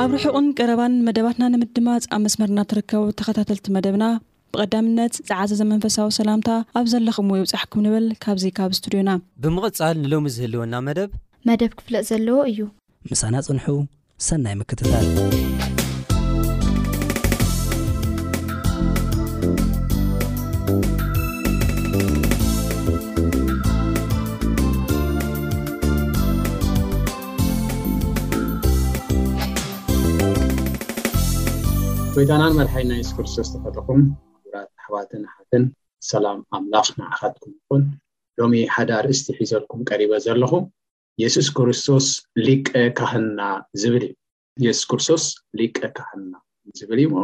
ኣብ ርሑቕን ቀረባን መደባትና ንምድማጽ ኣብ መስመርና ትርከቡ ተኸታተልቲ መደብና ብቐዳምነት ዝዓዘዘ መንፈሳዊ ሰላምታ ኣብ ዘለኹምዎ ይብጻሕኩም ንብል ካብዚ ካብ ስቱድዮና። ብምቕጻል ንሎሚ ዝህልወና መደብ። መደብ ክፍለጥ ዘለዎ እዩ። ምሳና ጽንሑ ሰናይ ምክትታል። ጎይታናን መድሓኒና የሱስ ክርስቶስ ተፈተኹም ክቡራት ኣሕዋትን ኣሓትን ሰላም ኣምላኽ ንዓኻትኩም ይኹን ሎሚ ሓደ ኣርእስቲ ሒዘልኩም ቀሪበ ዘለኹ የሱስ ክርስቶስ ሊቀ ካህንና ዝብል እዩ የሱስ ክርስቶስ ሊቀ ካህንና ዝብል እዩ እሞ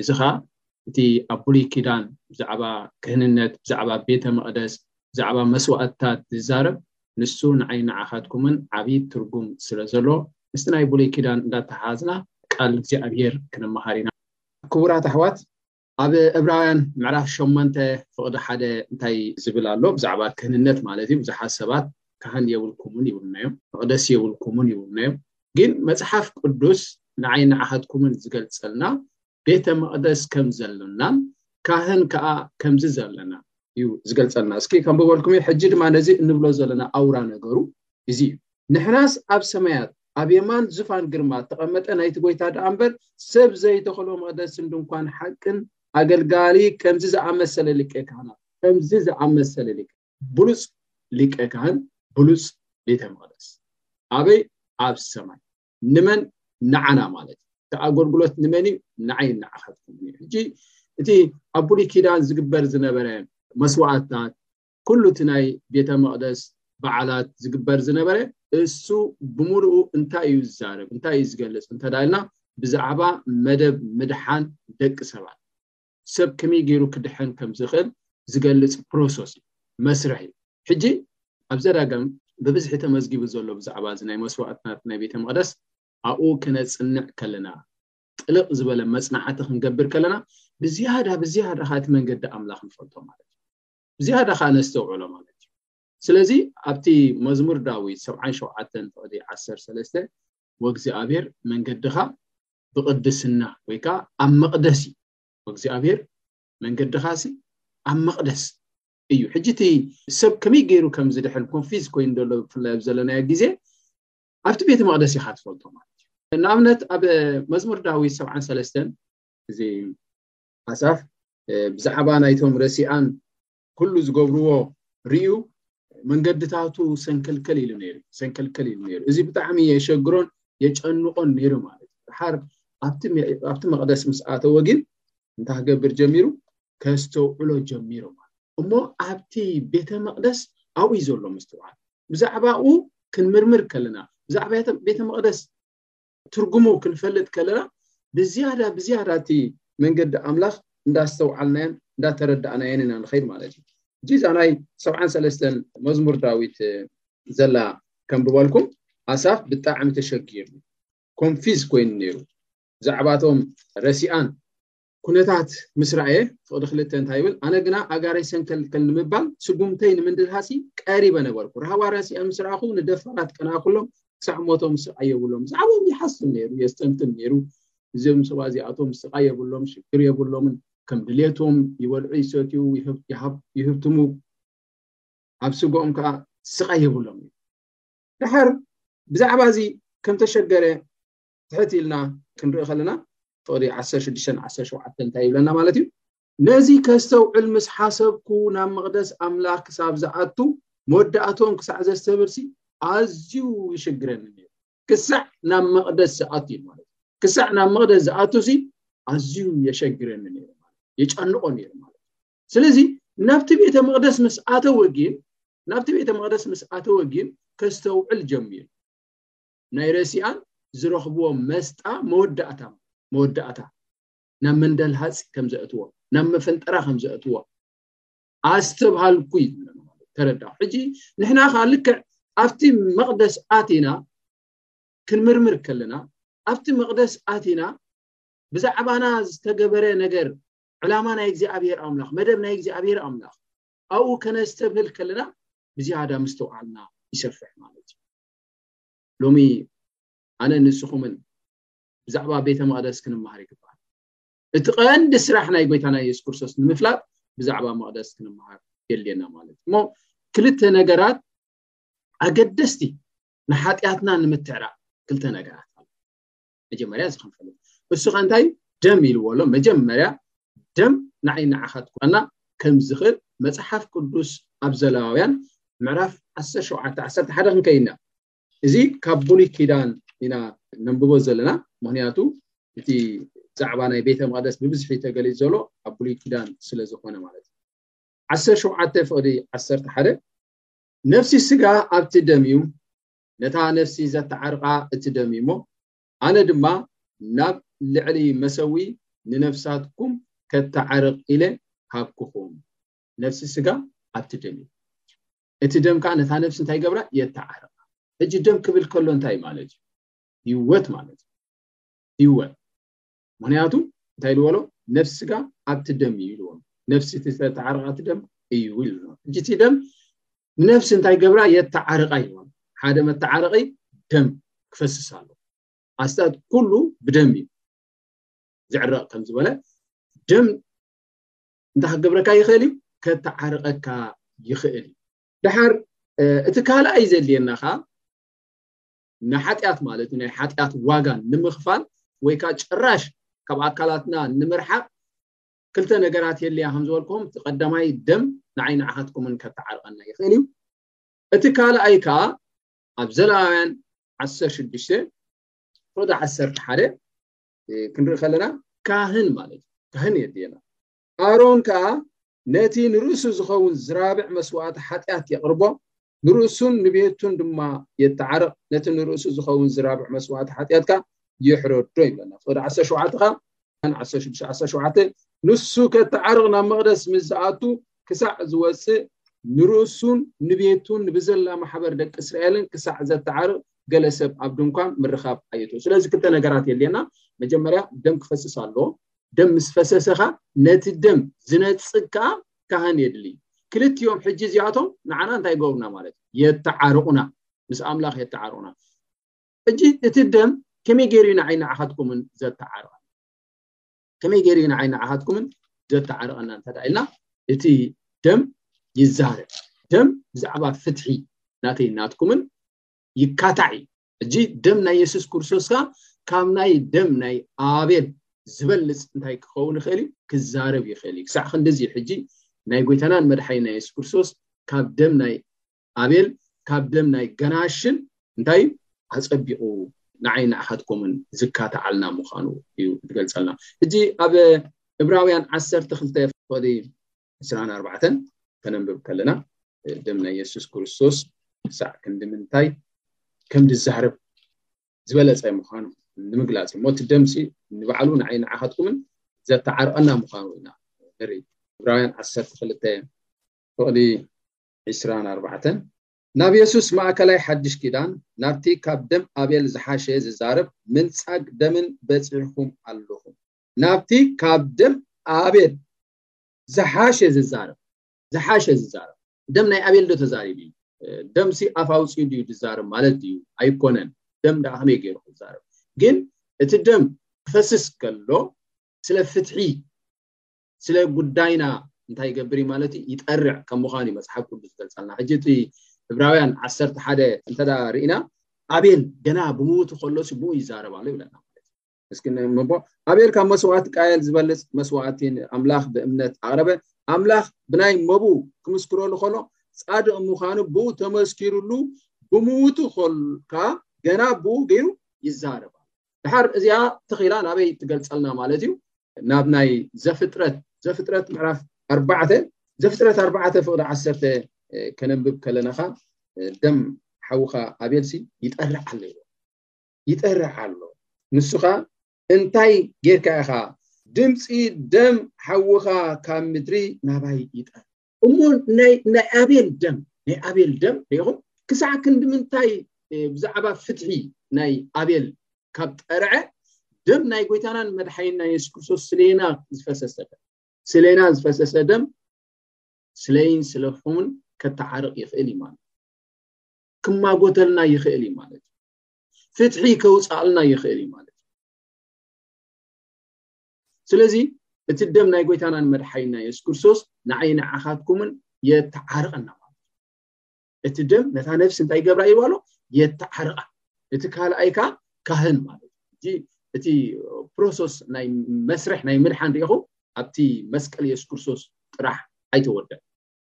እዚ ከዓ እቲ ኣብ ብሉይ ኪዳን ብዛዕባ ክህንነት ብዛዕባ ቤተ መቅደስ ብዛዕባ መስዋእትታት ዝዛረብ ንሱ ንዓይ ንዓኻትኩምን ዓብዪ ትርጉም ስለ ዘሎ ምስቲ ናይ ብሉይ ኪዳን እንዳተሓሓዝና ቃል እግዚኣብሄር ክንመሃር ኢና ክቡራት ኣሕዋት ኣብ እብራውያን ምዕራፍ ሸሞንተ ፍቕዲ ሓደ እንታይ ዝብል ኣሎ ብዛዕባ ክህንነት ማለት እዩ ብዙሓት ሰባት ካህን የብልኩምን ይብሉና እዮም መቕደስ የብልኩምን ይብሉና እዮም ግን መጽሓፍ ቅዱስ ንዓይ ንዓኻትኩምን ዝገልጸልና ቤተ መቕደስ ከም ዘሎናን ካህን ከዓ ከምዚ ዘለና እዩ ዝገልጸልና እስኪ ከምበበልኩም ሕጂ ድማ ነዚ እንብሎ ዘለና ኣውራ ነገሩ እዚ እዩ ንሕናስ ኣብ ሰማያት ኣብ የማን ዝፋን ግርማ እተቐመጠ ናይቲ ጐይታ ደኣ እምበር ሰብ ዘይተኸሎ መቕደስን ድንኳን ሓቅን ኣገልጋሊ ከምዚ ዝኣመሰለ ሊቀ ካህናት ከምዚ ዝኣመሰለ ሊቀ ብሉጽ ሊቀ ካህን ብሉጽ ቤተ መቕደስ ኣበይ ኣብ ሰማይ ንመን ንዓና ማለት እዩ እቲ ኣገልግሎት ንመን እዩ ንዓይ ንዓኻትኩም እዩ ሕጂ እቲ ኣብ ብሉይ ኪዳን ዝግበር ዝነበረ መስዋእትታት ኩሉ እቲ ናይ ቤተ መቕደስ በዓላት ዝግበር ዝነበረ እሱ ብምሉኡ እንታይ እዩ ዝዛረብ እንታይ እዩ ዝገልጽ እንተዳ ኢልና ብዛዕባ መደብ ምድሓን ደቂ ሰባት ሰብ ከመይ ገይሩ ክድሐን ከም ዝኽእል ዝገልጽ ፕሮሰስ እዩ መስርሕ እዩ ሕጂ ኣብ ዘዳገም ብብዝሒ ተመዝጊቡ ዘሎ ብዛዕባ እዚ ናይ መስዋእትናት ናይ ቤተ መቕደስ ኣብኡ ክነጽንዕ ከለና ጥልቕ ዝበለ መጽናዕቲ ክንገብር ከለና ብዝያዳ ብዝያዳ ካቲ መንገዲ ኣምላኽ ንፈልጦ ማለት እዩ ብዝያዳ ከኣ ነስተውዕሎ ማለት እዩ ስለዚ ኣብቲ መዝሙር ዳዊት ሰብዓን ሸውዓተን ፍቕዲ ዓሰርተ ሰለስተ ወእግዚኣብሔር መንገድኻ ብቕድስና ወይ ከዓ ኣብ መቕደስ እዩ ወእግዚኣብሔር መንገድኻ ሲ ኣብ መቕደስ እዩ ሕጂ እቲ ሰብ ከመይ ገይሩ ከም ዝድሕን ኮንፊዝ ኮይኑ ደሎ ብፍላይ ኣብ ዘለናዮ ግዜ ኣብቲ ቤተ መቅደስ ኢካ ትፈልጦ ማለት እዩ ንኣብነት ኣብ መዝሙር ዳዊት ሰብዓን ሰለስተን እዚ ኣሳፍ ብዛዕባ ናይቶም ረሲኣን ኩሉ ዝገብርዎ ርዩ መንገድታቱ ሰንከልከል ኢሉ ነይሩ ሰንከልከል ኢሉ ነይሩ እዚ ብጣዕሚ የሸግሮን የጨንቆን ነይሩ ማለት እዩ ድሓር ኣብቲ መቅደስ ምስ ኣተወ ግን እንታይ ክገብር ጀሚሩ ከስተውዕሎ ጀሚሩ ማለት እሞ ኣብቲ ቤተ መቅደስ ኣብኡ ዘሎ ምስትውዓል ብዛዕባኡ ክንምርምር ከለና ብዛዕባ ቤተ መቅደስ ትርጉሙ ክንፈልጥ ከለና ብዝያዳ ብዝያዳ እቲ መንገዲ ኣምላኽ እንዳስተውዓልናዮን እንዳተረዳእናዮን ኢና ንኸይድ ማለት እዩ እጂ እዛ ናይ ሰብዓን ሰለስተን መዝሙር ዳዊት ዘላ ከምብበልኩም ኣሳፍ ብጣዕሚ ተሸጊሩ ኮንፊዝ ኮይኑ ነይሩ ብዛዕባቶም ረሲኣን ኩነታት ምስ ረኣየ ፍቕዲ ክልተ እንታይ ይብል? ኣነ ግና ኣጋረይ ሰንከልከል ንምባል ስጉምተይ ንምድልሃሲ ቀሪበ ነበርኩ። ራህዋ ረሲዐ ምስ ረኣኹ ንደፋራት ቀናእኩሎም፣ ክሳዕ ሞቶም ስቕ ኣየብሎም። ብዛዕባኦም ይሓስብ ነይሩ፣ የስተንትን ነይሩ። እዞም ሰባት እዚኣቶም ስቓይ የብሎም፣ ሽግር የብሎምን፣ ከም ድሌቶም ይበልዑ ይሰትዩ፣ ይህብትሙ፣ ኣብ ስግኦም ከኣ ስቓይ የብሎምን እዩ። ደሓር ብዛዕባ እዚ ከም ተሸገረ ትሕት ኢልና ክንርኢ ከለና ፍቕሪ ዓሰርተ ሽዱሽተን ዓሰርተ ሸውዓተን እንታይ ይብለና ማለት እዩ ነዚ ከስተውዕል ምስ ሓሰብኩ ናብ መቕደስ ኣምላኽ ክሳብ ዝኣቱ መወዳእቶም ክሳዕ ዘስተብርሲ ኣዝዩ ይሽግረኒ ነይሩ ክሳዕ ናብ መቕደስ ዝኣቱ እዩ ማለት ክሳዕ ናብ መቕደስ ዝኣቱ ሲ ኣዝዩ የሸግረኒ ነይሩ ማለት የጨንቆ ነይሩ ማለት ስለዚ ናብቲ ቤተ መቕደስ ምስ ኣተወ ግን ናብቲ ቤተ መቕደስ ምስ ኣተወ ግን ከስተውዕል ጀሚሩ ናይ ረሲኣን ዝረኽብዎ መስጣ መወዳእታ መወዳእታ ናብ መንደልሃጽ ከም ዘእትዎ ናብ መፈንጠራ ከም ዘእትዎ ኣስተብሃልኩ እዩ ዝብለና ማለት ተረዳእ ሕጂ ንሕና ከኣ ልክዕ ኣብቲ መቕደስ ኣቲና ክንምርምር ከለና ኣብቲ መቕደስ ኣቲና ብዛዕባና ዝተገበረ ነገር ዕላማ ናይ እግዚኣብሔር ኣምላኽ መደብ ናይ እግዚኣብሔር ኣምላኽ ኣብኡ ከነስተብህል ከለና ብዝያዳ ምስትውዓልና ይሰፍሕ ማለት እዩ ሎሚ ኣነን ንስኹምን ብዛዕባ ቤተ መቕደስ ክንመሃር ይግባእ። እቲ ቀንዲ ስራሕ ናይ ጎይታና ኢየሱስ ክርስቶስ ንምፍላጥ ብዛዕባ መቕደስ ክንመሃር የድልየና ማለት እሞ ክልተ ነገራት ኣገደስቲ ንሓጢኣትና ንምትዕራቕ ክልተ ነገራት ኣሎ። መጀመርያ ዝኸፈለ እሱ ከ እንታይ ደም ኢልዎ ኣሎ መጀመርያ ደም ንዓይ ንዓኻ ትኩና ከም ዝኽእል መፅሓፍ ቅዱስ ኣብ ዘለዋውያን ምዕራፍ 17 11 ክንከይና እዚ ካብ ብሉይ ኪዳን ኢና ነንብቦ ዘለና ምክንያቱ እቲ ዛዕባ ናይ ቤተ መቅደስ ብብዝሒ ተገሊፅ ዘሎ ኣብ ብሉይ ኪዳን ስለ ዝኾነ ማለት እዩ ዓሰርተ ሸውዓተ ፍቅዲ ዓሰርተ ሓደ ነፍሲ ስጋ ኣብቲ ደም እዩ ነታ ነፍሲ ዘተዓርቓ እትደሚ እሞ፣ ኣነ ድማ ናብ ልዕሊ መሰውኢ ንነፍሳትኩም ከተዓርቕ ኢለ ሃብኩኹም። ነፍሲ ስጋ ኣብቲ ደም እዩ። እቲ ደም ከኣ ነታ ነፍሲ እንታይ ይገብራ? የተዓርቓ። ሕጂ ደም ክብል ከሎ እንታይ ማለት እዩ? ህይወት ማለት እዩ። ህይወት ምክንያቱ እንታይ ኢልዎ ኣሎ ነፍሲ ስጋ ኣብቲ ደም እዩ ኢልዎ ነፍሲ እቲ ዝተተዓረቐ እቲ ደም እዩ ኢልዎ ሕጂ እቲ ደም ንነፍሲ እንታይ ገብራ የተዓርቃ ኢልዎ ሓደ መተዓረቂ ደም ክፈስስ ኣሎ ኣስታት ኩሉ ብደም እዩ ዝዕረቕ ከም ዝበለ ደም እንታይ ክገብረካ ይኽእል እዩ ከተዓርቐካ ይኽእል እዩ ድሓር እቲ ካልኣይ ዘድልየና ከዓ ንሓጢኣት ማለት ናይ ሓጢኣት ዋጋ ንምኽፋል ወይ ከዓ ጭራሽ ካብ ኣካላትና ንምርሓቕ ክልተ ነገራት የድልያ ከም ዝበልኩም እቲ ቀዳማይ ደም ንዓይ ንዓኻትኩምን ከተዓርቐና ይኽእል እዩ እቲ ካልኣይ ከዓ ኣብ ዘላውያን ዓሰርተ ሽዱሽተ ሮዳ ዓሰርተ ሓደ ክንርኢ ከለና ካህን ማለት ካህን የድልየና ኣሮን ከኣ ነቲ ንርእሱ ዝኸውን ዝራብዕ መስዋእቲ ሓጢኣት የቕርቦ፣ ንርእሱን ንቤቱን ድማ የተዓርቕ፣ ነቲ ንርእሱ ዝኸውን ዝራብዕ መስዋእቲ ሓጢኣት ከኣ ይሕረዶ ይብለና። ፍቕዲ ዓሰርተ ሸውዓተ ከኣ ን ዓሰርተ ሽዱሽተ ዓሰርተ ሸውዓተ ንሱ ከተዓርቕ ናብ መቕደስ ምስ ዝኣቱ ክሳዕ ዝወጽእ ንርእሱን ንቤቱን ንብዘላ ማሕበር ደቂ እስራኤልን ክሳዕ ዘተዓርቕ ገለ ሰብ ኣብ ድንኳን ምርኻብ ኣየቶ። ስለዚ ክልተ ነገራት የድልየና፣ መጀመርያ ደም ክፈስስ ኣለዎ፣ ደም ምስ ፈሰሰ ከኣ ነቲ ደም ዝነጽግ ከኣ ካህን የድሊ። ክልቲኦም ሕጂ እዚኣቶም ንዓና እንታይ ይገብሩና ማለት እዩ? የተዓርቑና፣ ምስ ኣምላኽ የተዓርቑና። ሕጂ እቲ ደም ከመይ ገይሩ እዩ ንዓይ ንዓኻትኩምን ዘተዓርቐና? ከመይ ገይሩ እዩ ንዓይ ንዓኻትኩምን ዘተዓርቐና እንተ ኢልና እቲ ደም ይዛረብ። ደም ብዛዕባ ፍትሒ ናተይ ናትኩምን ይካታዕ እዩ። ሕጂ ደም ናይ የሱስ ክርስቶስ ከኣ ካብ ናይ ደም ናይ ኣቤል ዝበልጽ እንታይ ክኸውን ይኽእል እዩ ክዛረብ ይኽእል እዩ ክሳዕ ክንዲዚ ሕጂ ናይ ጎይታናን መድሓኒና የሱስ ክርስቶስ ካብ ደም ናይ ኣቤል ካብ ደም ናይ ገናሽል እንታይ እዩ ኣጸቢቑ ንዓይ ንዓኻትኩምን ዝካትዓልና ምዃኑ እዩ ዝገልጸልና ሕጂ ኣብ እብራውያን ዓሰርተ ክልተ ፍቕዲ ዕስራን ኣርባዕተን ከነንብብ ከለና ደም ናይ የሱስ ክርስቶስ ክሳዕ ክንዲ ምንታይ ከም ዝዛረብ ዝበለፀ ምዃኑ ንምግላፅ እሞ እቲ ደምሲ ንባዕሉ ንዓይ ንዓኻትኩምን ዘተዓርቐና ምዃኑ ኢና ንርኢ ዕብራውያን ዓሰርተ ክልተ ፍቕዲ ዕስራን ኣርባዕተን ናብ የሱስ ማእከላይ ሓድሽ ኪዳን ናብቲ ካብ ደም ኣቤል ዝሓሸ ዝዛረብ ምንጻግ ደምን በጺሕኩም ኣለኹም ናብቲ ካብ ደም ኣቤል ዝሓሸ ዝዛረብ ዝሓሸ ዝዛረብ ደም ናይ ኣቤል ዶ ተዛሪቡ እዩ ደምሲ ኣፍ ኣውፅኡ ድዩ ዝዛረብ ማለት ድዩ ኣይኮነን ደም ዳኣ ከመይ ገይሩ ክዛረብ ግን እቲ ደም ክፈስስ ከሎ ስለ ፍትሒ ስለ ጉዳይና እንታይ ይገብር እዩ ማለት እዩ ይጠርዕ ከም ምዃኑ እዩ መፅሓፍ ቅዱስ ዝገልፃልና ሕጂ እቲ ዕብራውያን ዓሰርተ ሓደ እንተ ርኢና ኣቤል ገና ብምውቱ ከሎሲ ብኡ ይዛረብ ኣሎ ይብለና ማለት እዩ እስኪ ንንቦ ኣቤል ካብ መስዋእቲ ቃየል ዝበልፅ መስዋእቲ ንኣምላኽ ብእምነት ኣቕረበ ኣምላኽ ብናይ መቡ ክምስክረሉ ከሎ ፃድቕ ምዃኑ ብኡ ተመስኪሩሉ ብምውቱ ከልካ ገና ብኡ ገይሩ ይዛረብ ድሓር እዚኣ ተኺላ ናበይ ትገልፀልና ማለት እዩ ናብ ናይ ዘፍጥረት ዘፍጥረት ምዕራፍ ኣርባዕተ ዘፍጥረት ኣርባዕተ ፍቕዲ ዓሰርተ ከነንብብ ከለናኻ ደም ሓውኻ ኣቤልሲ ይጠርዕ ኣለዎ ይጠርዕ ኣሎ ንሱ ከኣ እንታይ ጌርካ ኢኻ ድምጺ ደም ሓውኻ ካብ ምድሪ ናባይ ይጠርዕ እሞ ናይ ኣቤል ደም ናይ ኣቤል ደም ሪኢኹም ክሳዕ ክንዲ ምንታይ ብዛዕባ ፍትሒ ናይ ኣቤል ካብ ጠርዐ ደም ናይ ጎይታናን መድሓይና የሱስ ክርስቶስ ስለና ዝፈሰሰ ደም ስለና ዝፈሰሰ ደም ስለይን ስለኹምን ከተዓርቕ ይኽእል እዩ ማለት ክማጎተልና ይኽእል እዩ ማለት ፍትሒ ከውፅኣልና ይኽእል እዩ ማለት እዩ ስለዚ እቲ ደም ናይ ጎይታናን መድሓይና የሱስ ክርስቶስ ንዓይ ንዓኻትኩምን የተዓርቐና ማለት እዩ እቲ ደም ነታ ነፍሲ እንታይ ይገብራ ይባሎ የተዓርቓ እቲ ካልኣይ ከዓ ካህን ማለት እዩ እቲ ፕሮሰስ ናይ መስርሕ ናይ ምድሓን ሪኢኹም ኣብቲ መስቀል የሱስ ክርስቶስ ጥራሕ ኣይተወደን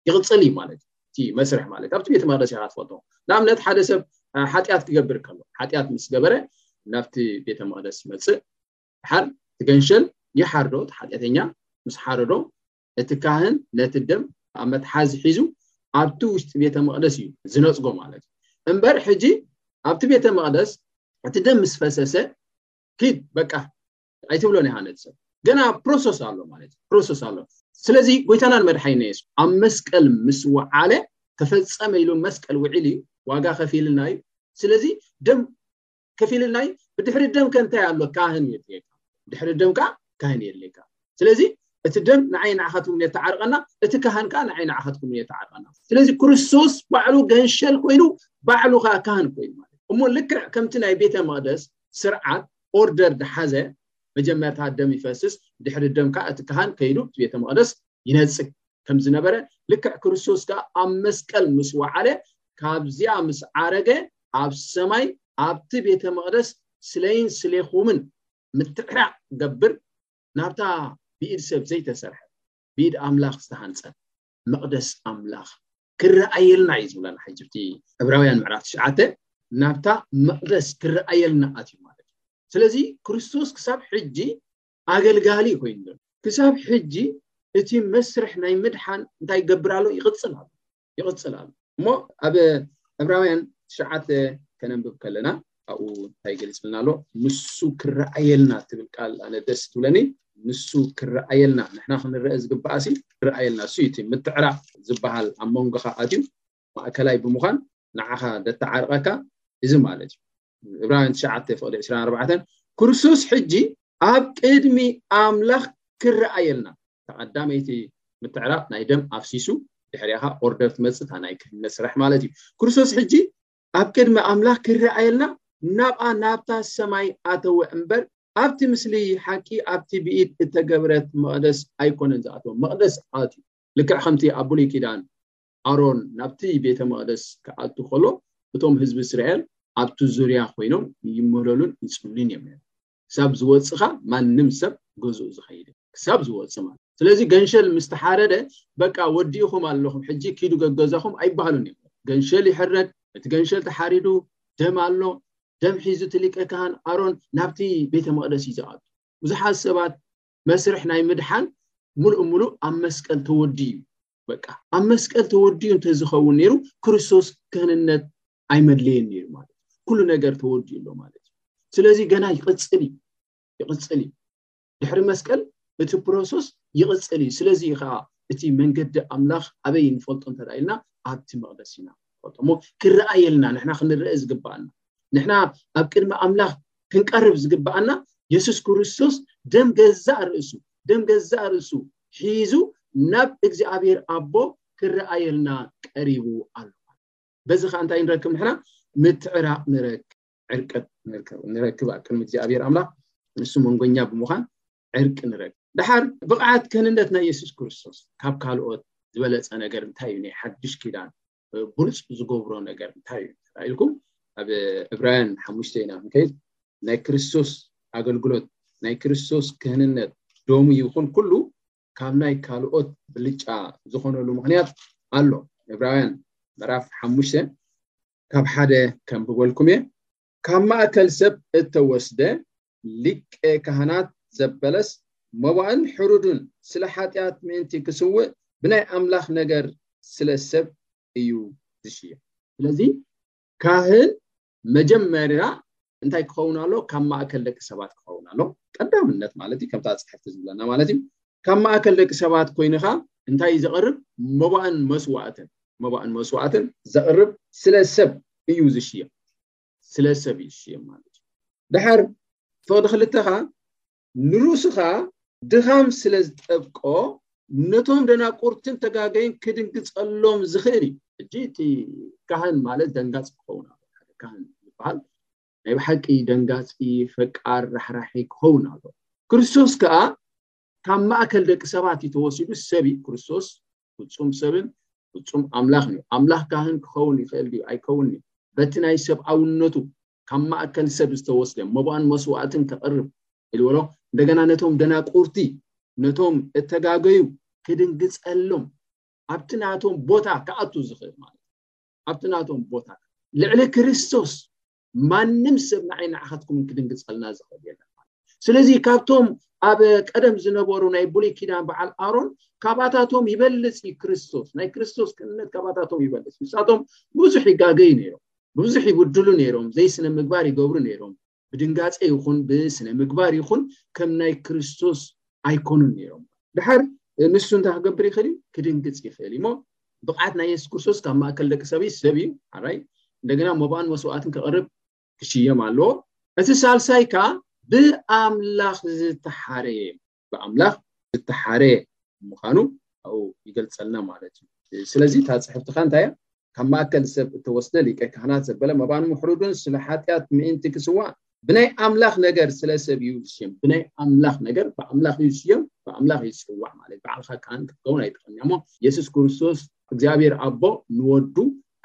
ይቕፅል እዩ ማለት እዩ እቲ መስርሕ ማለት ኣብቲ ቤተ መቅደስ ኢኻ ትፈልጦ ንኣብነት ሓደ ሰብ ሓጢኣት ክገብር ከሎ ሓጢኣት ምስ ገበረ ናብቲ ቤተ መቅደስ ይመፅእ ሓር ትገንሸል ይሓርዶ እቲ ሓጢኣተኛ ምስ ሓረዶ እቲ ካህን ነቲ ደም ኣብ መትሓዚ ሒዙ ኣብቲ ውሽጢ ቤተ መቅደስ እዩ ዝነፅጎ ማለት እዩ እምበር ሕጂ ኣብቲ ቤተ መቅደስ እቲ ደም ምስ ፈሰሰ ኪድ በቃ ኣይትብሎን ኢኻ ነቲ ሰብ ገና ፕሮሰስ ኣሎ ማለት ፕሮሰስ ኣሎ ስለዚ ጎይታና ንመድሓይና የሱ ኣብ መስቀል ምስ ወዓለ ተፈጸመ ኢሉ መስቀል ውዒል እዩ ዋጋ ከፊልና እዩ ስለዚ ደም ከፊልና እዩ ብድሕሪ ደም ከንታይ ኣሎ ካህን የድልየካ ድሕሪ ደም ከዓ ካህን የድልየካ ስለዚ እቲ ደም ንዓይ ንዓኻትኩም የተዓርቀና እቲ ካህን ከዓ ንዓይ ንዓኻትኩም የተዓርቀና ስለዚ ክርስቶስ ባዕሉ ገንሸል ኮይኑ ባዕሉ ከዓ ካህን ኮይኑ ማለት እሞ ልክዕ ከምቲ ናይ ቤተ መቅደስ ስርዓት ኦርደር ዝሓዘ መጀመርታ ደም ይፈስስ ብድሕሪ ደም ከኣ እቲ ካህን ከይዱ እቲ ቤተ መቕደስ ይነጽግ ከም ዝነበረ ልክዕ ክርስቶስ ከኣ ኣብ መስቀል ምስ ወዓለ ካብዚኣ ምስ ዓረገ ኣብ ሰማይ ኣብቲ ቤተ መቕደስ ስለይን ስሌኹምን ምትዕራቕ ገብር ናብታ ብኢድ ሰብ ዘይተሰርሐ ብኢድ ኣምላኽ ዝተሃንጸት መቕደስ ኣምላኽ ክረኣየልና እዩ ዝብለና ሕጂ እቲ ዕብራውያን ምዕራፍ ትሽዓተ ናብታ መቕደስ ክረኣየልና ኣትዩ ማለት እዩ ስለዚ ክርስቶስ ክሳብ ሕጂ ኣገልጋሊ እዩ ኮይኑ ዘሎ ክሳብ ሕጂ እቲ መስርሕ ናይ ምድሓን እንታይ ይገብር ኣሎ ይቕፅል ኣሎ ይቕፅል ኣሎ እሞ ኣብ ዕብራውያን ትሽዓተ ከነንብብ ከለና ኣብኡ እንታይ ገሊፅልና ኣሎ ንሱ ክረኣየልና ትብል ቃል ኣነ ደስ ትብለኒ ንሱ ክረኣየልና ንሕና ክንረአ ዝግባኣ ሲ ክረኣየልና እሱ እቲ ምትዕራቕ ዝበሃል ኣብ መንጎኻ ኣትዩ ማእከላይ ብምዃን ንዓኻ ደተዓርቐካ እዚ ማለት እዩ እብራውያን ትሽዓተ ፍቕዲ ዕስራን ኣርባዕተን ክርስቶስ ሕጂ ኣብ ቅድሚ ኣምላኽ ክረኣየልና እታ ቀዳመይቲ ምትዕራቕ ናይ ደም ኣፍሲሱ ድሕሪኻ ኦርደር ትመፅእ እታ ናይ ክህነት ስራሕ ማለት እዩ ክርስቶስ ሕጂ ኣብ ቅድሚ ኣምላኽ ክርኣየልና ናብኣ ናብታ ሰማይ ኣተወ እምበር ኣብቲ ምስሊ ሓቂ ኣብቲ ብኢድ እተገብረት መቕደስ ኣይኰነን ዝኣተወ። መቕደስ ኣትዩ ልክዕ ከምቲ ኣብ ብሉይ ኪዳን ኣሮን ናብቲ ቤተ መቕደስ ክኣቱ ከሎ እቶም ህዝቢ እስራኤል ኣብቲ ዙርያ ኰይኖም ይምህለሉን ይጽልዩን እዮም ነይሮም። ክሳብ ዝወጽእ ከኣ ማንም ሰብ ገዝኡ ዝኸይድ የለን ክሳብ ዝወጽእ ማለት እዩ ስለዚ ገንሸል ምስ ተሓረደ በቃ ወዲእኹም ኣለኹም ሕጂ ኪዱ ገገዛኹም ኣይበሃሉን እዮም ገንሸል ይሕረድ እቲ ገንሸል ተሓሪዱ ደም ኣሎ ደም ሒዙ እቲ ሊቀ ካህን ኣሮን ናብቲ ቤተ መቕደስ እዩ ዝኣቱ ብዙሓት ሰባት መስርሕ ናይ ምድሓን ሙሉእ ሙሉእ ኣብ መስቀል ተወዲኡ እዩ በቃ ኣብ መስቀል ተወዲኡ እንተዝኸውን ነይሩ ክርስቶስ ክህንነት ኣይመድለየን ነይሩ ማለት እዩ ኩሉ ነገር ተወዲኡ ኣሎ ማለት እዩ ስለዚ ገና ይቕፅል እዩ ይቕፅል እዩ ድሕሪ መስቀል እቲ ፕሮሰስ ይቕፅል እዩ ስለዚ ከዓ እቲ መንገዲ ኣምላኽ ኣበይ ንፈልጦ እንተ ኢልና ኣብቲ መቕደስ ኢና ንፈልጦ እሞ ክረኣየልና ንሕና ክንረአ ዝግባኣና ንሕና ኣብ ቅድሚ ኣምላኽ ክንቀርብ ዝግባኣና የሱስ ክርስቶስ ደም ገዛእ ርእሱ ደም ገዛእ ርእሱ ሒዙ ናብ እግዚኣብሔር ኣቦ ክረኣየልና ቀሪቡ ኣሎ በዚ ከዓ እንታይ ንረክብ ንሕና ምትዕራቅ ንረክብ ዕርቅ ንረክብ ኣብ ቅድሚ እግዚኣብሔር ኣምላክ ንሱ መንጎኛ ብምዃን ዕርቂ ንረክብ ድሓር ብቕዓት ከንነት ናይ የሱስ ክርስቶስ ካብ ካልኦት ዝበለፀ ነገር እንታይ እዩ ናይ ሓድሽ ኪዳን ብሉፅ ዝገብሮ ነገር እንታይ እዩ ተባሂልኩም ኣብ ዕብራውያን ሓሙሽተ ኢና ክንከይድ ናይ ክርስቶስ ኣገልግሎት ናይ ክርስቶስ ክህንነት ዶሙ ይኹን ኩሉ ካብ ናይ ካልኦት ብልጫ ዝኾነሉ ምክንያት ኣሎ ዕብራውያን ምዕራፍ ሓሙሽተ ካብ ሓደ ከንብበልኩም እየ ካብ ማእከል ሰብ እተወስደ ሊቀ ካህናት ዘበለስ መባእን ሕሩዱን ስለ ሓጢኣት ምእንቲ ክስውእ ብናይ ኣምላኽ ነገር ስለ ሰብ እዩ ዝሽየም ስለዚ ካህን መጀመርያ እንታይ ክኸውን ኣሎ ካብ ማእከል ደቂ ሰባት ክኸውን ኣሎ ቀዳምነት ማለት እዩ ከምታ ፅሕፍቲ ዝብለና ማለት እዩ ካብ ማእከል ደቂ ሰባት ኮይንኻ እንታይ ዘቕርብ መባእን መስዋእትን መባእን መስዋእትን ዘቕርብ ስለ ሰብ እዩ ዝሽየም ስለ ሰብ እዩ ዝሽየም ማለት እዩ ድሓር ፍቕዲ ክልተ ከዓ ንሩስኻ ድኻም ስለ ዝጠብቆ ነቶም ደናቁርትን ተጋገይን ክድንግጸሎም ዝኽእል እዩ። ሕጂ እቲ ካህን ማለት ደንጋጽ ክኸውን ኣሎ ሓደ ካህን ዝበሃል ናይ ብሓቂ ደንጋጺ ፈቃር ራሕራሒ ክኸውን ኣሎ ክርስቶስ ከኣ ካብ ማእከል ደቂ ሰባት እዩ ተወሲዱ ሰብ እዩ ክርስቶስ ፍጹም ሰብን ፍጹም ኣምላኽን እዩ ኣምላኽ ካህን ክኸውን ይኽእል ድዩ ኣይከውን እዩ በቲ ናይ ሰብኣውነቱ ካብ ማእከል ሰብ ዝተወስደ መባእን መስዋእትን ከቕርብ ኢሉ በሎ። እንደገና ነቶም ደናቁርቲ ነቶም እተጋገዩ ክድንግጸሎም ኣብቲ ናቶም ቦታ ክኣቱ ዝኽእል ማለት እዩ። ኣብቲ ናቶም ቦታ ልዕሊ ክርስቶስ ማንም ሰብ ንዓይ ንዓኻትኩምን ክድንግጸልና ዝኽእል የለን። ስለዚ ካብቶም ኣብ ቀደም ዝነበሩ ናይ ብሉይ ኪዳን በዓል ኣሮን ካባታቶም ይበልፅ እዩ ክርስቶስ ናይ ክርስቶስ ክእነት ካባታቶም ይበልፅ ንሳቶም ብዙሕ ይጋገዩ ነይሮም ብዙሕ ይብድሉ ነይሮም፣ ዘይስነምግባር ይገብሩ ነይሮም፣ ብድንጋጸ ይኹን ብስነምግባር ይኹን ከም ናይ ክርስቶስ ኣይኮኑን ነይሮም። ድሓር ንሱ እንታይ ክገብር ይኽእል እዩ? ክድንግጽ ይኽእል እዩ እሞ ብቕዓት ናይ የሱስ ክርስቶስ ካብ ማእከል ደቂ ሰብ እዩ፣ ሰብ እዩ ሓራይ እንደገና መባእን መስዋእትን ከቕርብ ክሽየም ኣለዎ። እቲ ሳልሳይ ከኣ ብኣምላኽ ዝተሓረየ እዩ። ብኣምላኽ ዝተሓረየ ምዃኑ ኣብኡ ይገልጸልና ማለት እዩ ስለዚ እታ ፅሕፍትኻ እንታይ እያ ካብ ማእከል ሰብ እተወስደ ሊቀ ካህናት ዘበለ መባን ምሕሩዱን ስለ ሓጢኣት ምእንቲ ክስዋእ ብናይ ኣምላኽ ነገር ስለ ሰብ እዩ ዝስዮም ብናይ ኣምላኽ ነገር ብኣምላኽ እዩ ዝስዮም ብኣምላኽ እዩ ዝስዋዕ ማለት ባዕልካ ካህን ክትከውን ኣይትኽእልኒ እሞ የሱስ ክርስቶስ እግዚኣብሔር ኣቦ ንወዱ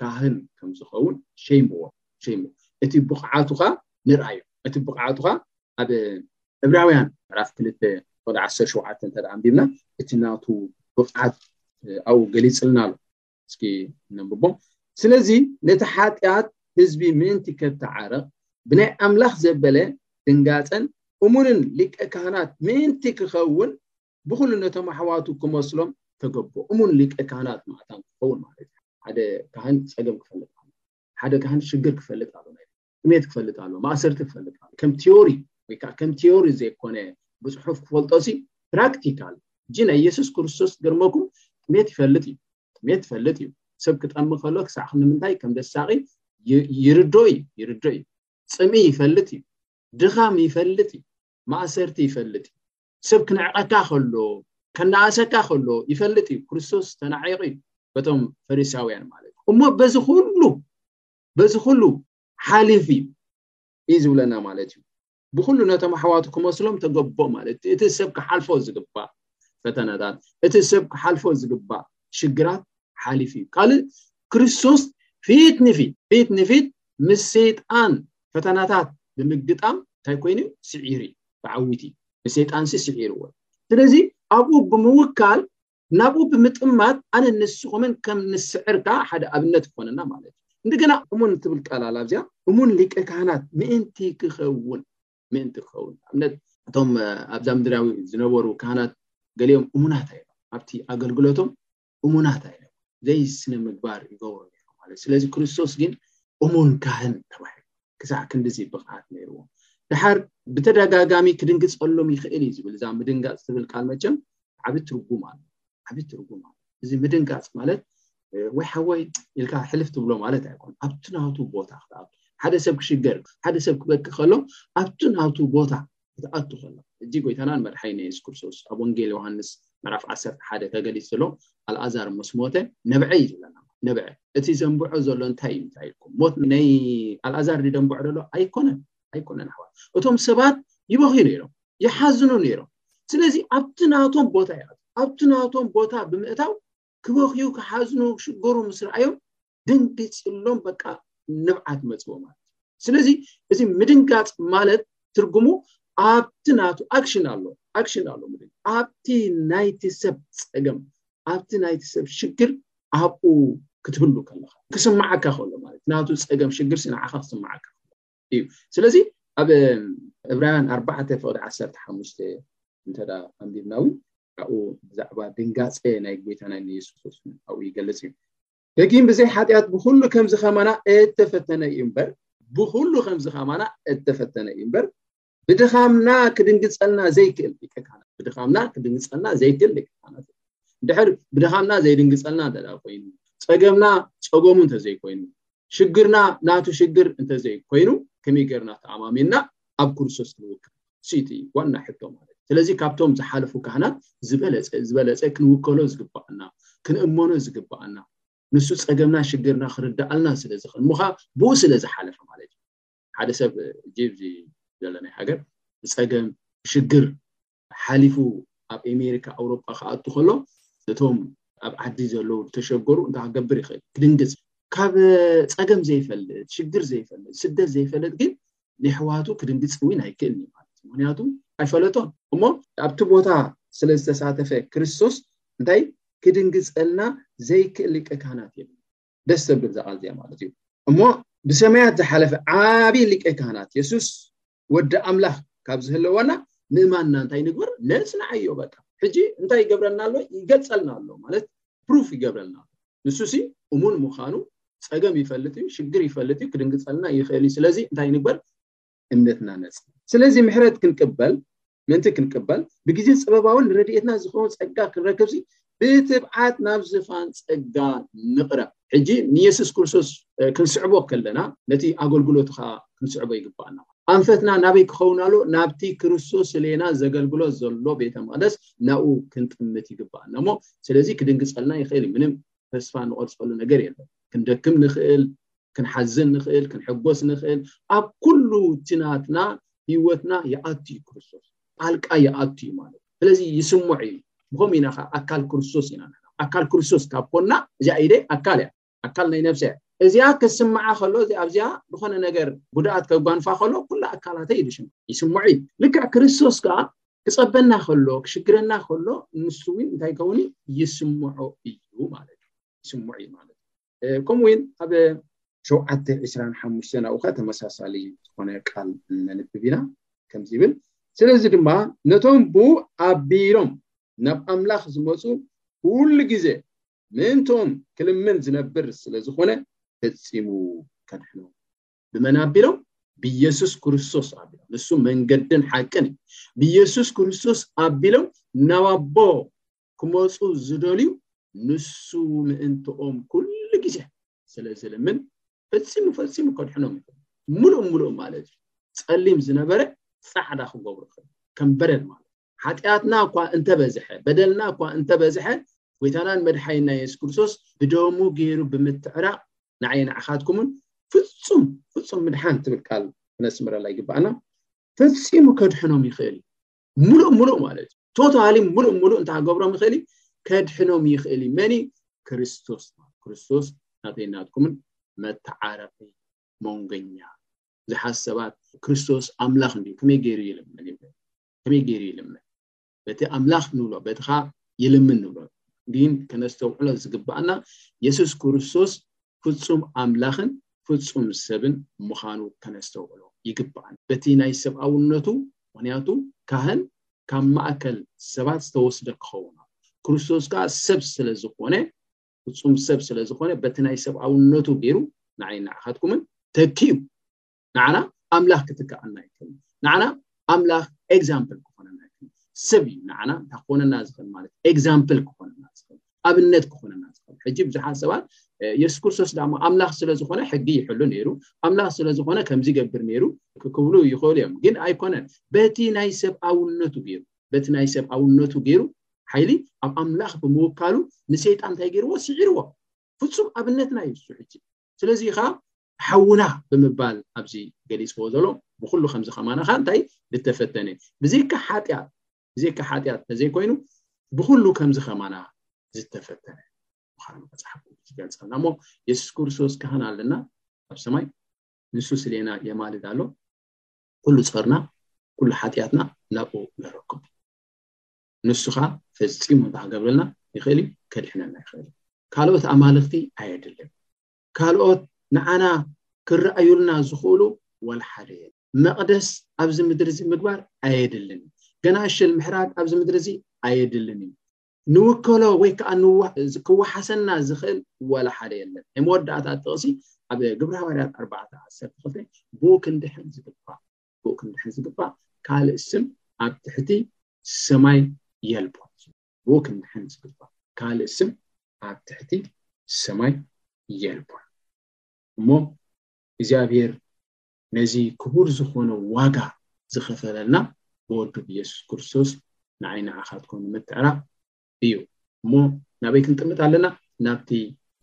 ካህን ከም ዝኸውን ሸይምዎ ሸይምዎ እቲ ብቕዓቱኻ ንርኣዮ እቲ ብቕዓቱኻ ኣብ እብራውያን ምዕራፍ ክልተ ቁጥሪ ዓሰርተ ሸውዓተ እንተ ኣንቢብና እቲ ናቱ ብቕዓት ኣብኡ ገሊፅልና ኣሎ እስኪ ነንብቦ ስለዚ ነቲ ሓጢኣት ህዝቢ ምእንቲ ከተዓረቕ ብናይ ኣምላኽ ዘበለ ድንጋፀን እሙንን ሊቀ ካህናት ምእንቲ ክኸውን ብኩሉ ነቶም ኣሕዋቱ ክመስሎም ተገቦ እሙን ሊቀ ካህናት ማእታን ክኸውን ማለት እዩ ሓደ ካህን ፀገም ክፈልጥ ኣሎ ሓደ ካህን ሽግር ክፈልጥ ኣሎ ናይ ጥሜት ክፈልጥ ኣሎ ማእሰርቲ ክፈልጥ ኣሎ ከም ቴዎሪ ወይ ከዓ ከም ቴዎሪ ዘይኮነ ብፅሑፍ ክፈልጦ ሲ ፕራክቲካል እጂ ናይ የሱስ ክርስቶስ ግርመኩም ጥሜት ይፈልጥ እዩ ጥሜት ይፈልጥ እዩ ሰብ ክጠሚ ከሎ ክሳዕ ክንምንታይ ከም ደሳቂ ይርዶ እዩ ይርዶ እዩ ፅምኢ ይፈልጥ እዩ ድኻም ይፈልጥ እዩ ማእሰርቲ ይፈልጥ እዩ ሰብ ክንዕቐካ ከሎ ከነኣሰካ ከሎ ይፈልጥ እዩ ክርስቶስ ተናዒቑ እዩ በቶም ፈሪሳውያን ማለት እዩ እሞ በዚ ኩሉ በዚ ኩሉ ሓሊፍ እዩ እዩ ዝብለና ማለት እዩ ብኩሉ ነቶም ኣሕዋቱ ክመስሎም ተገቦ ማለት እዩ እቲ ሰብ ክሓልፎ ዝግባእ ፈተነታት እቲ ሰብ ክሓልፎ ዝግባእ ሽግራት ሓሊፍ እዩ ካልእ ክርስቶስ ፊት ንፊት ፊት ንፊት ምስ ሰይጣን ፈተናታት ብምግጣም እንታይ ኮይኑ እዩ ስዒሩ እዩ ተዓዊት እዩ ንሰይጣንሲ ስዒርዎ ስለዚ ኣብኡ ብምውካል ናብኡ ብምጥማት ኣነ ንስኹምን ከም ንስዕር ከኣ ሓደ ኣብነት ይኾነና ማለት እዩ። እንደገና እሙን ትብል ቃል ኣላ ኣብዚኣ እሙን ሊቀ ካህናት ምእንቲ ክኸውን ምእንቲ ክኸውን ንኣብነት እቶም ኣብዛ ምድራዊ ዝነበሩ ካህናት ገሊኦም እሙናት ኣይነ ኣብቲ ኣገልግሎቶም እሙናት ኣይነ ዘይስነ ምግባር ይገብሩ ነይሮም ማለት ስለዚ ክርስቶስ ግን እሙን ካህን ተባሂሉ ክሳዕ ክንዲዚ ብቕዓት ነይርዎ ድሓር ብተደጋጋሚ ክድንግጸሎም ይኽእል እዩ ዝብል እዛ ምድንጋጽ ትብል ቃል መቸም ዓብ ትርጉም ኣሎ ዓብ ትርጉም ኣሎ እዚ ምድንጋፅ ማለት ወይ ሓወይ ኢልካ ሕልፍ ትብሎ ማለት ኣይኮን ኣብቲ ናቱ ቦታ ክትኣ ሓደ ሰብ ክሽገር ሓደ ሰብ ክበቂ ከሎ ኣብቲ ናቱ ቦታ ክትኣቱ ከሎ እዚ ጎይታናን መድሓይ ን የሱስ ክርስቶስ ኣብ ወንጌል ዮሃንስ መራፍ ዓሰር ሓደ ተገሊፅ ዘሎ ኣልኣዛር ምስ ሞተ ነብዐ እዩ ዝብለና ነብዐ እቲ ዘንብዖ ዘሎ እንታይ እዩ እንታይ ኢልኩም ሞት ናይ ኣልኣዛር ደንብዖ ዘሎ ኣይኮነን ኣይኮነን ኣሕዋት እቶም ሰባት ይበኽዩ ነይሮም ይሓዝኑ ነይሮም ስለዚ ኣብቲ ናቶም ቦታ ይኣት ኣብቲ ናቶም ቦታ ብምእታው ክበኽዩ ክሓዝኑ ሽገሩ ምስ ረኣዮም ደንግፅሎም በቃ ንብዓት መፅዎ ማለት ስለዚ እዚ ምድንጋፅ ማለት ትርጉሙ ኣብቲ ናቱ ኣክሽን ኣሎ ኣክሽን ኣሎ ምድ ኣብቲ ናይቲ ሰብ ፀገም ኣብቲ ናይቲ ሰብ ሽግር ኣብኡ ክትህሉ ከለካ ክስማዓካ ከሎ ማለት ናቱ ፀገም ሽግር ስንዓካ ክስማዓካ እዩ ስለዚ ኣብ እብራውያን ኣርባዕተ ፍቕዲ ዓሰርተ ሓሙሽተ እንተ ኣንቢብና እውን ካብኡ ብዛዕባ ድንጋፀ ናይ ጎይታ ናይ ንየሱስ ክርስቶስ ኣብኡ ይገልፅ እዩ ደጊም ብዘይ ሓጢኣት ብኩሉ ከምዚ ከማና እተፈተነ እዩ እምበር ብኩሉ ከምዚ ከማና እተፈተነ እዩ እምበር ብድኻምና ክድንግጸልና ዘይክእል ሊቀ ካህናት ብድኻምና ክድንግጸልና ዘይክእል ሊቀ ካህናት እንድሕር ብድኻምና ዘይድንግጸልና እንተ ኮይኑ ጸገምና ጸገሙ እንተዘይኮይኑ ሽግርና ናቱ ሽግር እንተዘይኮይኑ ከመይ ገርና ተኣማሚንና ኣብ ክርስቶስ ክንውክል ስኢቲ እዩ ዋና ሕቶ ማለት ስለዚ ካብቶም ዝሓለፉ ካህናት ዝበለፀ ዝበለፀ ክንውከሎ ዝግባኣና ክንእመኖ ዝግባኣና ንሱ ፀገምና ሽግርና ክርዳኣልና ስለ ዝኽእል ምዃ ብኡ ስለ ዝሓለፈ ማለት እዩ ሓደ ሰብ ጂብዚ ዘለናይ ሃገር ብፀገም ብሽግር ሓሊፉ ኣብ ኣሜሪካ ኣውሮጳ ክኣቱ ከሎ እቶም ኣብ ዓዲ ዘለዉ ዝተሸገሩ እንታይ ክገብር ይኽእል ክድንግፅ ካብ ፀገም ዘይፈልጥ ሽግር ዘይፈልጥ ስደት ዘይፈልጥ ግን ንሕዋቱ ክድንግፅ እውን ኣይክእልኒ ማለት እዩ ምክንያቱ ኣይፈለጦን እሞ ኣብቲ ቦታ ስለ ዝተሳተፈ ክርስቶስ እንታይ ክድንግፀልና ዘይክእል ሊቀ ካህናት የብሉ ደስ ዘብል እዛ ቃል እዚኣ ማለት እዩ እሞ ብሰማያት ዝሓለፈ ዓብዪ ሊቀ ካህናት የሱስ ወዲ ኣምላኽ ካብ ዝህለወና ምእማንና እንታይ ንግበር ነፅናዓዮ በቃ ሕጂ እንታይ ይገብረና ኣሎ ይገልፀልና ኣሎ ማለት ፕሩፍ ይገብረልና ኣሎ ንሱ ሲ እሙን ምዃኑ ፀገም ይፈልጥ እዩ ሽግር ይፈልጥ እዩ ክድንግፀልና ይኽእል እዩ ስለዚ እንታይ ንግበር እምነትና ነፅ ስለዚ ምሕረት ክንቅበል ምእንቲ ክንቅበል ብግዜ ጽበባውን ንረድኤትና ዝኸውን ጸጋ ክንረክብሲ ብትብዓት ናብ ዝፋን ጸጋ ንቕረብ። ሕጂ ንየሱስ ክርስቶስ ክንስዕቦ ከለና ነቲ ኣገልግሎትኻ ክንስዕቦ ይግባኣና። ኣንፈትና ናበይ ክኸውን ኣሎ? ናብቲ ክርስቶስ ስሌና ዘገልግሎ ዘሎ ቤተ መቕደስ ናብኡ ክንጥምት ይግባኣና እሞ ስለዚ ክድንግጸልና ይኽእል እዩ ምንም ተስፋ ንቖርጸሉ ነገር የለን። ክንደክም ንኽእል ክንሓዝን ንኽእል ክንሕጎስ ንኽእል ኣብ ኩሉ እቲ ናትና ህይወትና ይኣቱ እዩ ክርስቶስ ጣልቃ ይኣቱ እዩ ማለት ስለዚ ይስምዑ እዩ ብከምኡ ኢና ከዓ ኣካል ክርስቶስ ኢና ንሕና ኣካል ክርስቶስ ካብ ኮና እዚኣ ኢደ ኣካል እያ ኣካል ናይ ነብሰ እያ እዚኣ ክስምዓ ከሎ እዚ ኣብዚኣ ዝኾነ ነገር ጉድኣት ከጓንፋ ከሎ ኩላ ኣካላተይ ኢሉ ሽም ይስምዑ እዩ ልክዕ ክርስቶስ ከዓ ክፀበና ከሎ ክሽግረና ከሎ ንሱ እውን እንታይ ከውን ይስምዖ እዩ ማለት እዩ ይስምዑ እዩ ማለት እዩ ከምኡ ውን ኣብ ሸውዓተ ዕስራን ሓሙሽተን ኣብኡ ከ ተመሳሳሊ ዝኾነ ቃል ነንብብ ኢና ከምዚ ይብል ስለዚ ድማ ነቶም ብኡ ኣቢሎም ናብ ኣምላኽ ዝመፁ ኩሉ ግዜ ምእንቶም ክልምን ዝነብር ስለ ዝኾነ ፈፂሙ ከድሕኖ ብመን ኣቢሎም ብኢየሱስ ክርስቶስ ኣቢሎም ንሱ መንገድን ሓቅን እዩ ብኢየሱስ ክርስቶስ ኣቢሎም ናብ ኣቦ ክመጹ ዝደልዩ ንሱ ምእንትኦም ኩሉ ግዜ ስለ ዝልምን ፈጺሙ ፈጺሙ ከድሕኖም ይኽእል ምሉእ ምሉእ ማለት እዩ ጸሊም ዝነበረ ጻዕዳ ክገብሮ ይኽእል ከም በደል ማለት ሓጢኣትና እኳ እንተበዝሐ በደልና እኳ እንተበዝሐ ጎይታናን መድሓይና የሱስ ክርስቶስ ብደሙ ገይሩ ብምትዕራቕ ንዓይ ንዓኻትኩምን ፍጹም ፍጹም ምድሓን ትብል ቃል ክነስምረላ ይግባኣና ፈጺሙ ከድሕኖም ይኽእል ምሉእ ምሉእ ማለት እዩ ቶታሊ ምሉእ ምሉእ እንታይ ክገብሮም ይኽእል እዩ ከድሕኖም ይኽእል እዩ መን እዩ ክርስቶስ ክርስቶስ ናተይ ናትኩምን መተዓረቂ መንገኛ ብዙሓት ሰባት ክርስቶስ ኣምላኽ እንዲ ከመይ ገይሩ ይልምን ይብል ከመይ ገይሩ ይልምን በቲ ኣምላኽ ንብሎ በትኻ ይልምን ንብሎ ግን ከነስተውዕሎ ዝግባኣና የሱስ ክርስቶስ ፍጹም ኣምላኽን ፍጹም ሰብን ምኻኑ ከነስተውዕሎ ይግብኣና። በቲ ናይ ሰብኣውነቱ ምኽንያቱ ካህን ካብ ማእከል ሰባት ዝተወስደ ክኸውን ኣለዎ። ክርስቶስ ከኣ ሰብ ስለ ዝኾነ ፍጹም ሰብ ስለ ዝኾነ በቲ ናይ ሰብኣውነቱ ጌሩ ንዓይን ንዓኻትኩምን ተኪኡ ንዓና ኣምላኽ ክትክኣና ይክእል ንዓና ኣምላኽ ኤግዛምፕል ክኾነና ይክእል ሰብ እዩ ንዓና እንታይ ክኾነና ዝኽእል ማለት ኤግዛምፕል ክኾነና ዝኽእል ኣብነት ክኾነና ዝኽእል ሕጂ ብዙሓት ሰባት የሱስ ክርስቶስ ዳሞ ኣምላኽ ስለ ዝኾነ ሕጊ ይሕሉ ነይሩ ኣምላኽ ስለ ዝኾነ ከምዚ ይገብር ነይሩ ክብሉ ይኽእሉ እዮም ግን ኣይኮነን በቲ ናይ ሰብኣውነቱ ገይሩ በቲ ናይ ሰብኣውነቱ ገይሩ ሓይሊ ኣብ ኣምላኽ ብምውካሉ ንሰይጣን እንታይ ገይርዎ ስዒርዎ ፍፁም ኣብነትና እዩ እሱ ሕጂ ስለዚ ከዓ ሓውና ብምባል ኣብዚ ገሊጽዎ ዘሎ ብኩሉ ከምዚ ከማና ከኣ እንታይ ዝተፈተነ ብዘይካ ሓጢኣት ብዘይካ ሓጢኣት ተዘይኮይኑ ብኩሉ ከምዚ ከማና ዝተፈተነ ምዃኑ መጽሓፍ ቅዱስ ይገልጸልና እሞ የሱስ ክርስቶስ ካህን ኣለና ኣብ ሰማይ ንሱ ስሌና የማልድ ኣሎ ኩሉ ጾርና ኩሉ ሓጢኣትና ናብኡ ነረክብ ንሱ ከዓ ፈጺሙ እንታይ ክገብረልና ይኽእል እዩ ከድሕነና ይኽእል ካልኦት ኣማልኽቲ ኣየድልን ካልኦት ንዓና ክረኣዩልና ዝኽእሉ ዋላ ሓደ የለን። መቕደስ ኣብዚ ምድሪ እዚ ምግባር ኣየድልን እዩ። ገናሽል ምሕራድ ኣብዚ ምድሪ እዚ ኣየድልን እዩ። ንውከሎ ወይ ከዓ ክወሓሰና ዝኽእል ዋላ ሓደ የለን። ናይ መወዳእታ ጥቕሲ ኣብ ግብረ ሃዋርያት ኣርባዕተ ዓሰርተ ክልተ ብኡ ክንድሕን ዝግባእ ብኡ ክንድሕን ዝግባእ ካልእ ስም ኣብ ትሕቲ ሰማይ የልቦን። ብኡ ክንድሕን ዝግባእ ካልእ ስም ኣብ ትሕቲ ሰማይ የልቦን እሞ እግዚኣብሔር ነዚ ክቡር ዝኾነ ዋጋ ዝኸፈለልና ብወዱ ብየሱስ ክርስቶስ ንዓይ ንዓኻትኩም ንምትዕራቕ እዩ እሞ ናበይ ክንጥምት ኣለና ናብቲ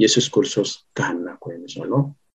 የሱስ ክርስቶስ ካህንና ኮይኑ ዘሎ